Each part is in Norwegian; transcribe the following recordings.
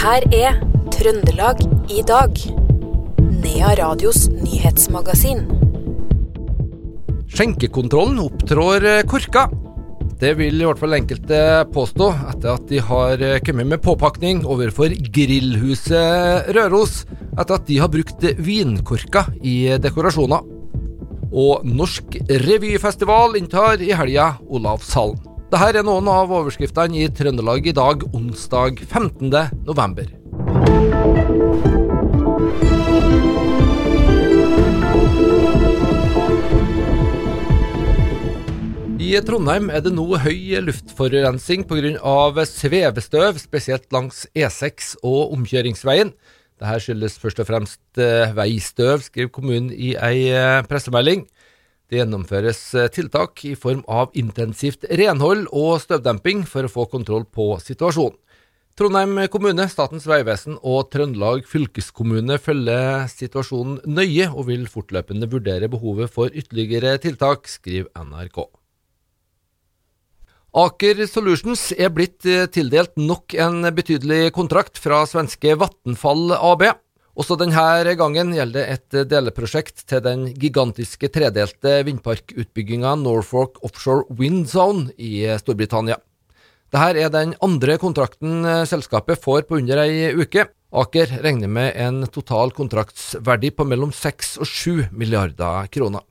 her er Trøndelag i dag. Nea Radios nyhetsmagasin. Skjenkekontrollen opptrår korka. Det vil i hvert fall enkelte påstå etter at de har kommet med påpakning overfor Grillhuset Røros etter at de har brukt vinkorker i dekorasjoner. Og Norsk revyfestival inntar i helga Olavshallen. Dette er noen av overskriftene i Trøndelag i dag, onsdag 15. november. I Trondheim er det nå høy luftforurensning pga. svevestøv, spesielt langs E6 og omkjøringsveien. Dette skyldes først og fremst eh, veistøv, skriver kommunen i ei eh, pressemelding. Det gjennomføres eh, tiltak i form av intensivt renhold og støvdemping for å få kontroll på situasjonen. Trondheim kommune, Statens vegvesen og Trøndelag fylkeskommune følger situasjonen nøye og vil fortløpende vurdere behovet for ytterligere tiltak, skriver NRK. Aker Solutions er blitt eh, tildelt nok en betydelig kontrakt fra svenske Vattenfall AB. Også denne gangen gjelder det et deleprosjekt til den gigantiske tredelte vindparkutbygginga Norfolk Offshore Wind Zone i Storbritannia. Dette er den andre kontrakten eh, selskapet får på under ei uke. Aker regner med en total kontraktsverdi på mellom 6 og 7 milliarder kroner.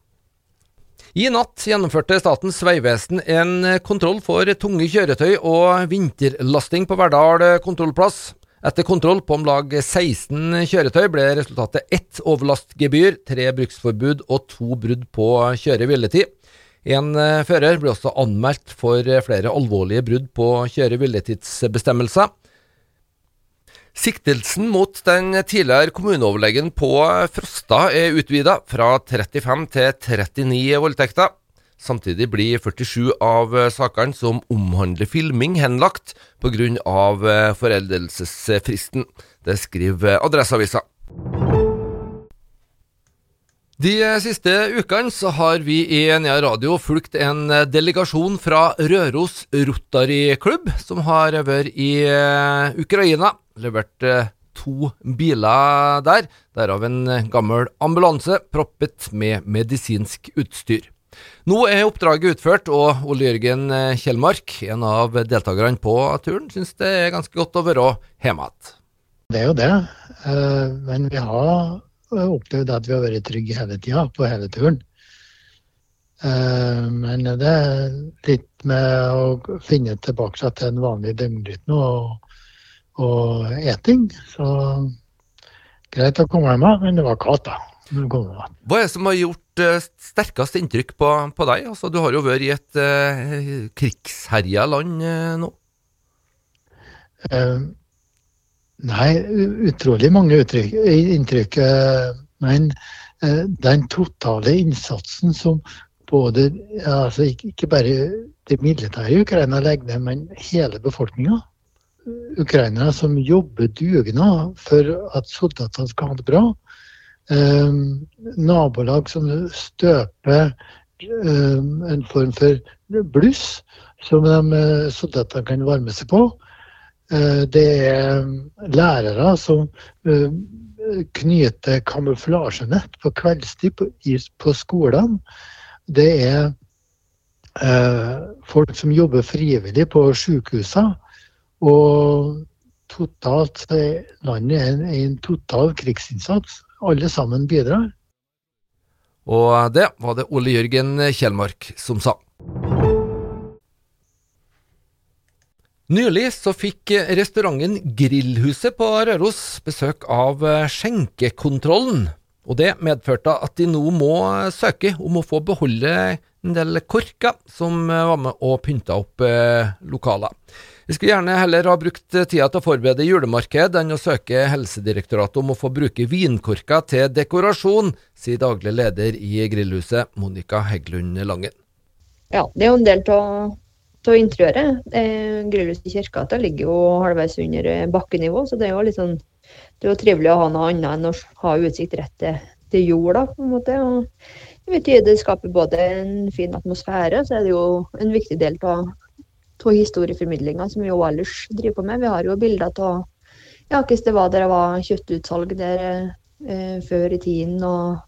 I natt gjennomførte Statens vegvesen en kontroll for tunge kjøretøy og vinterlasting på Verdal kontrollplass. Etter kontroll på om lag 16 kjøretøy ble resultatet ett overlastgebyr, tre bruksforbud og to brudd på kjøre-hviletid. En eh, fører ble også anmeldt for flere alvorlige brudd på kjøre-hviletidsbestemmelser. Siktelsen mot den tidligere kommuneoverlegen på Frosta er utvida fra 35 til 39 voldtekter. Samtidig blir 47 av sakene som omhandler filming, henlagt pga. Eh, foreldelsesfristen. Det skriver Adresseavisa. De siste ukene så har vi i Nea Radio fulgt en delegasjon fra Røros Rotary-klubb, som har vært i eh, Ukraina. Levert eh, to biler der, derav en gammel ambulanse proppet med medisinsk utstyr. Nå er oppdraget utført, og Ole Jørgen Kjellmark, en av deltakerne på turen, syns det er ganske godt å være hjemme igjen. Det er jo det, eh, men vi har opplevd at vi har vært trygge hele tida på hele turen. Eh, men det er litt med å finne tilbake til en vanlig døgnrytme og, og eting. Så greit å komme hjem, men det var kaldt, da. Hva er det som har gjort uh, sterkest inntrykk på, på deg? Altså, du har jo vært i et uh, krigsherja land uh, nå. Uh, nei, utrolig mange uttrykk, inntrykk. men den totale innsatsen som både altså ikke, ikke bare det militære i Ukraina legger ned, men hele befolkninga. Ukrainere som jobber dugnad for at soldatene skal ha det bra eh, nabolag som støper eh, en form for bluss som de eh, soldatene kan varme seg på. Eh, det er lærere som eh, knyter kamuflasjenett på kveldstid på, på skolene. Det er eh, folk som jobber frivillig på sykehusene. Og totalt er landet en, en total krigsinnsats alle sammen bidrar. Og det var det Ole Jørgen Kjellmark som sa. Nylig så fikk restauranten Grillhuset på Røros besøk av skjenkekontrollen. Og det medførte at de nå må søke om å få beholde en del korker som var med og pynta opp eh, lokaler. Vi skulle gjerne heller ha brukt tida til å forberede julemarked enn å søke Helsedirektoratet om å få bruke vinkorker til dekorasjon, sier daglig leder i Grillhuset, Monica Heggelund Langen. Ja, det er jo en del av interiøret. Eh, Grillhuset i Kirkegata ligger jo halvveis under bakkenivå, så det er jo litt sånn det er jo trivelig å ha noe annet enn å ha utsikt rett til, til jorda, på en måte. Og betyr det skaper både en fin atmosfære, og så er det jo en viktig del av historieformidlinga som vi jo ellers driver på med. Vi har jo bilder av ja, hvordan det var der det var kjøttutsalg der eh, før i tiden. og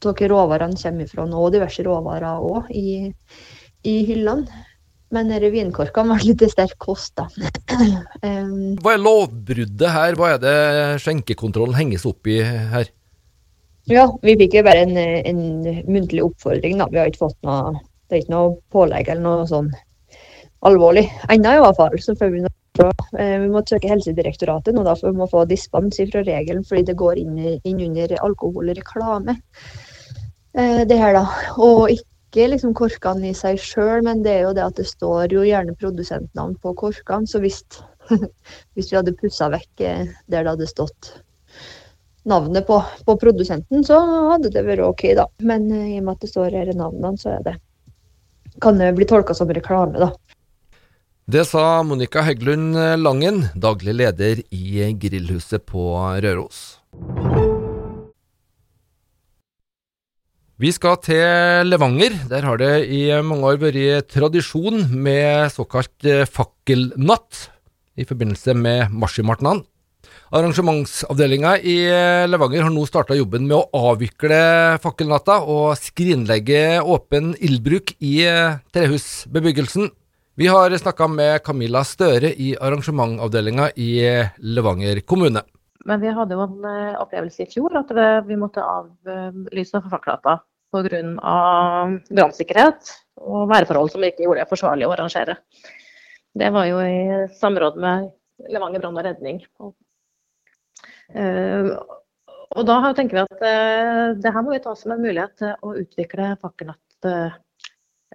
hvor råvarene kommer fra nå, og diverse råvarer òg i, i hyllene. Men vinkorkene var litt sterk kost, da. um, Hva er lovbruddet her? Hva er det skjenkekontrollen henges opp i her? Ja, vi fikk jo bare en, en muntlig oppfordring, da. Vi har ikke fått noe Det er ikke noe pålegg eller noe sånn alvorlig ennå, i hvert fall. Så noe, eh, vi må søke Helsedirektoratet nå, da, for vi må få dispens fra regelen fordi det går inn, inn under alkoholreklame. Eh, det her, da. Og ikke liksom korkene i seg sjøl, men det er jo det at det står jo gjerne produsentnavn på korkene. Så hvis, hvis vi hadde pussa vekk eh, der det hadde stått navnet på, på, produsenten, så hadde det vært OK, da. Men uh, i og med at det står her navnene, så det kan det bli tolka som reklame, da. Det sa Monica Heggelund Langen, daglig leder i Grillhuset på Røros. Vi skal til Levanger. Der har det i mange år vært tradisjon med såkalt fakkelnatt i forbindelse med marsjmartnan. Arrangementsavdelinga i Levanger har nå starta jobben med å avvikle fakkelnatta og skrinlegge åpen ildbruk i trehusbebyggelsen. Vi har snakka med Camilla Støre i arrangementavdelinga i Levanger kommune. Men vi hadde jo en eh, opplevelse i fjor at vi måtte avlyse fakkelnatta pga. brannsikkerhet og værforhold som ikke gjorde det forsvarlig å arrangere. Det var jo i samråd med Levanger brann og redning. Og da tenker vi at uh, det her må vi ta som en mulighet til å utvikle fakkelnatt uh,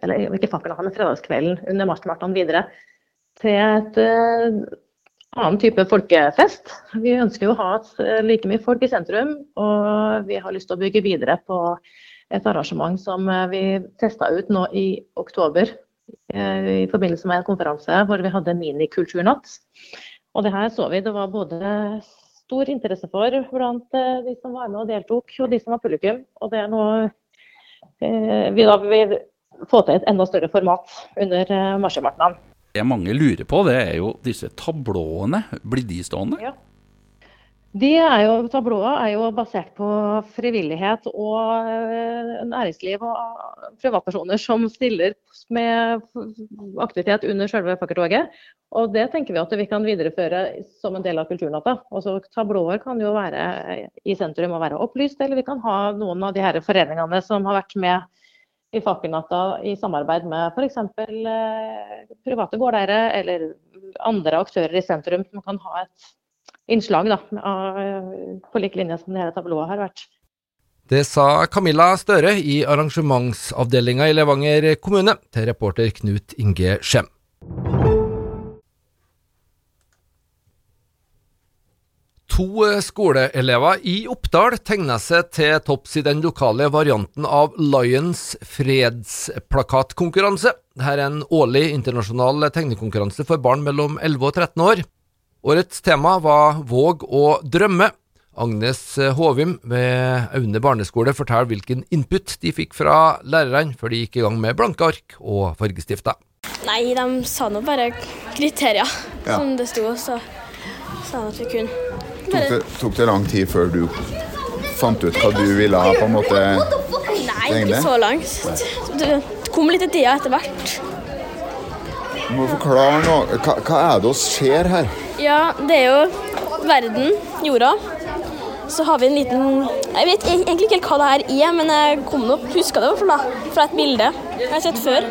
Eller ikke fakkelnatt, men fredagskvelden under marsjmartene videre til et annen type folkefest. Vi ønsker jo å ha like mye folk i sentrum, og vi har lyst til å bygge videre på et arrangement som vi testa ut nå i oktober i forbindelse med en konferanse hvor vi hadde minikulturnatt. Og det her så vi det var både stor interesse for blant eh, de som var med og deltok, og de som var publikum. Og det er noe eh, vi da vil få til et enda større format under eh, marsjmartnan. Det mange lurer på, det er jo disse tablåene. Blir de stående? Ja. De er jo, Tablået er jo basert på frivillighet og eh, næringsliv og privatpersoner som stiller med aktivitet under selve fakkeltoget. Og det tenker vi at vi kan videreføre som en del av Kulturnatta. Også tablåer kan jo være i sentrum og være opplyst, eller vi kan ha noen av de her foreningene som har vært med i fakkelnatta i samarbeid med f.eks. Eh, private gårdeiere eller andre aktører i sentrum som kan ha et innslag, da, på lik linje som dette tablået har vært. Det sa Camilla Støre i arrangementsavdelinga i Levanger kommune til reporter Knut Inge Skjem. To skoleelever i Oppdal tegna seg til topps i den lokale varianten av Lions fredsplakatkonkurranse. Dette er en årlig internasjonal tegnekonkurranse for barn mellom 11 og 13 år. Årets tema var Våg å drømme. Agnes Håvim ved Aune barneskole forteller hvilken input de fikk fra lærerne før de gikk i gang med blanke ark og fargestifter. Nei, de sa nå bare kriterier ja. som det sto, så sa de at vi kunne. Bare... Tok, det, tok, det, lang tid før du fant ut hva du ville ha på en måte Nei, ikke så langt. Det kom litt i tida etter hvert. Du må forklare noe. Hva, hva er det vi ser her? Ja, det er jo verden, jorda. Så har vi en liten Jeg vet egentlig ikke helt hva det her er, men jeg kom opp, huska det da, fra et bilde jeg har sett før.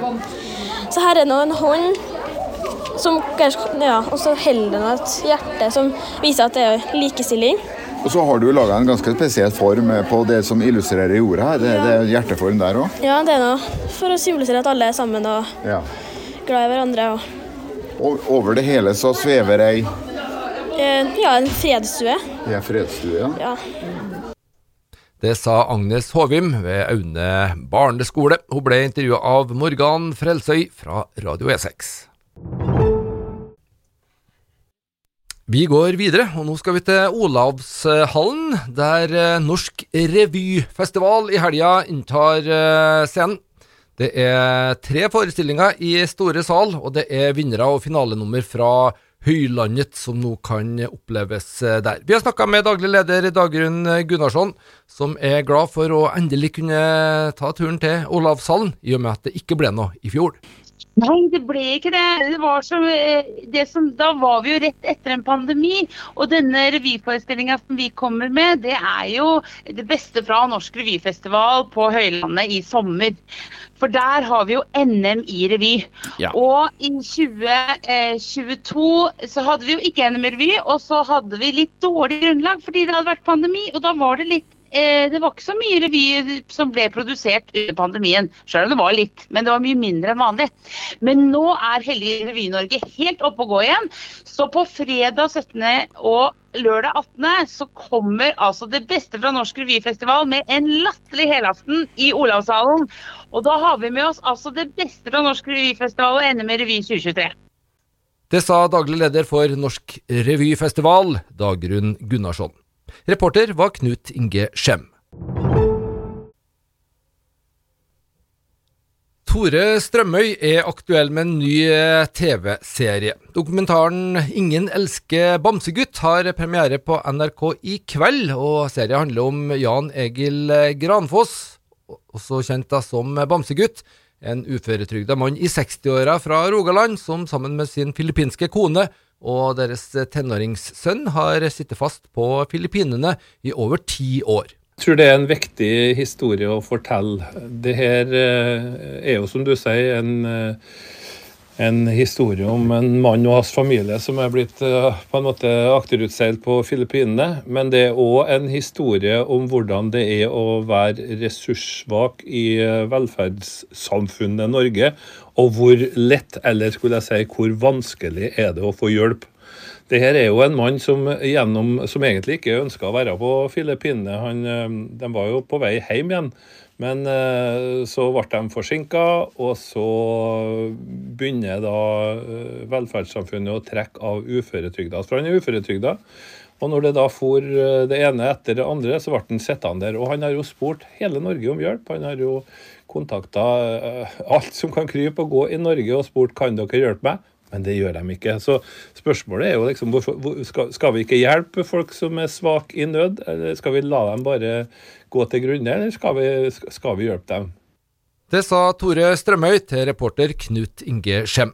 Så her er nå en hånd som Ja, og så holder den et hjerte som viser at det er likestilling. Og så har du laga en ganske spesiell form på det som illustrerer jorda her. Det, ja. det er hjerteform der òg? Ja, det er nå for å symbolisere at alle er sammen og ja. Glad i hverandre. og og over det hele så svever ei eh, Ja, en fredsstue. Ja, fredsstue, ja. ja. Det sa Agnes Håvim ved Aune barneskole. Hun ble intervjua av Morgan Frelsøy fra Radio E6. Vi går videre, og nå skal vi til Olavshallen, der eh, Norsk revyfestival i helga inntar eh, scenen. Det er tre forestillinger i store sal, og det er vinnere og finalenummer fra høylandet som nå kan oppleves der. Vi har snakka med daglig leder Dagrun Gunnarsson, som er glad for å endelig kunne ta turen til Olavshallen, i og med at det ikke ble noe i fjor. Nei, det ble ikke det. det, var som, eh, det som, da var vi jo rett etter en pandemi. Og denne revyforestillinga som vi kommer med, det er jo det beste fra Norsk revyfestival på Høylandet i sommer. For der har vi jo NM i revy. Ja. Og i 2022 så hadde vi jo ikke NM i revy, og så hadde vi litt dårlig grunnlag fordi det hadde vært pandemi. Og da var det litt eh, det var ikke så mye revy som ble produsert under pandemien. Selv om det var litt, men det var mye mindre enn vanlig. Men nå er Hellige Revy-Norge helt oppe og gå igjen. Så på fredag 17. og lørdag 18. så kommer altså det beste fra Norsk revyfestival med en latterlig helaften i Olavshallen. Og da har vi med oss altså det beste fra Norsk revyfestival og ender med revy 2023. Det sa daglig leder for Norsk revyfestival, Dagrun Gunnarsson. Reporter var Knut Inge Skjem. Tore Strømøy er aktuell med en ny eh, TV-serie. Dokumentaren 'Ingen elsker bamsegutt' har premiere på NRK i kveld, og serien handler om Jan Egil Granfoss, også kjent som Bamsegutt. En uføretrygda mann i 60-åra fra Rogaland som sammen med sin filippinske kone og deres tenåringssønn har sittet fast på Filippinene i over ti år. Jeg tror det er en viktig historie å fortelle. Det her eh, er jo, som du sier, en, eh, en historie om en mann og hans familie som er blitt eh, på en måte akterutseilt på Filippinene. Men det er òg en historie om hvordan det er å være ressurssvak i velferdssamfunnet Norge, og hvor lett, eller skulle jeg si hvor vanskelig er det å få hjelp. Det her er jo en mann som, gjennom, som egentlig ikke ønska å være på Filippinene. Han, de var jo på vei hjem igjen, men så ble de forsinka, og så begynner da velferdssamfunnet å trekke av uføretrygda. For han er uføretrygda. Og når det da for det ene etter det andre, så ble han sittende der. Og han har jo spurt hele Norge om hjelp. Han har jo kontakta alt som kan krype og gå i Norge og spurt kan dere hjelpe meg. Men det gjør de ikke. Så spørsmålet er jo liksom hvorfor, skal, skal, vi ikke hjelpe folk som er svake i nød, eller skal vi la dem bare gå til grunne, eller skal vi, skal vi hjelpe dem? Det sa Tore Strømøy til reporter Knut Inge Skjem.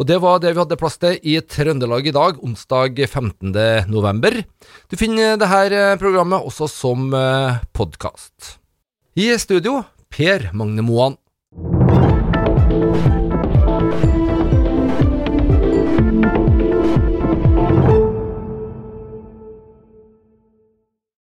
Og det var det vi hadde plass til i Trøndelag i dag, onsdag 15. november. Du finner dette programmet også som podkast. I studio Per Magne Moan.